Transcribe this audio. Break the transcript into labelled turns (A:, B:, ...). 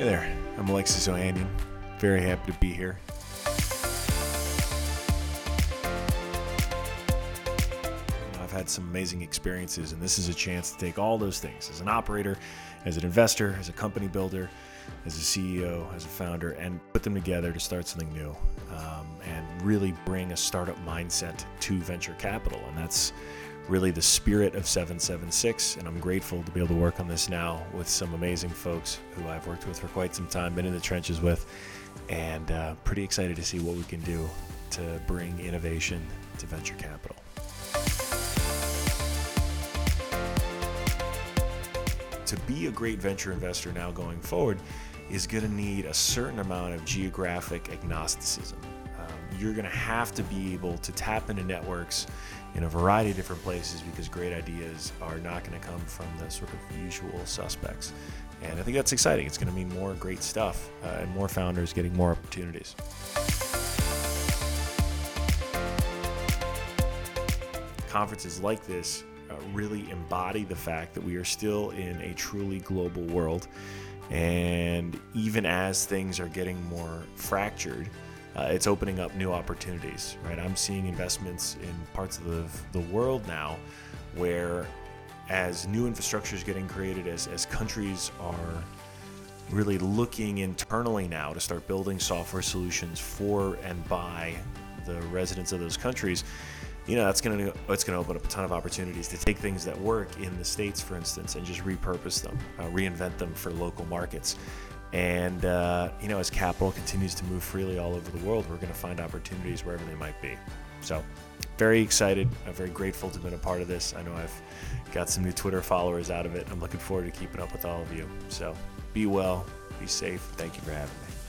A: Hey there, I'm Alexis Ohanian. Very happy to be here. I've had some amazing experiences, and this is a chance to take all those things as an operator, as an investor, as a company builder, as a CEO, as a founder, and put them together to start something new um, and really bring a startup mindset to venture capital. And that's really the spirit of 776. And I'm grateful to be able to work on this now with some amazing folks who I've worked with for quite some time, been in the trenches with, and uh, pretty excited to see what we can do to bring innovation to venture capital. To be a great venture investor now going forward is going to need a certain amount of geographic agnosticism. You're going to have to be able to tap into networks in a variety of different places because great ideas are not going to come from the sort of usual suspects. And I think that's exciting. It's going to mean more great stuff uh, and more founders getting more opportunities. Conferences like this uh, really embody the fact that we are still in a truly global world. And even as things are getting more fractured, uh, it's opening up new opportunities, right? I'm seeing investments in parts of the, the world now where, as new infrastructure is getting created, as, as countries are really looking internally now to start building software solutions for and by the residents of those countries, you know that's going to it's going to open up a ton of opportunities to take things that work in the states, for instance, and just repurpose them, uh, reinvent them for local markets. And uh, you know, as capital continues to move freely all over the world, we're going to find opportunities wherever they might be. So, very excited. I'm very grateful to have been a part of this. I know I've got some new Twitter followers out of it. I'm looking forward to keeping up with all of you. So, be well, be safe. Thank you for having me.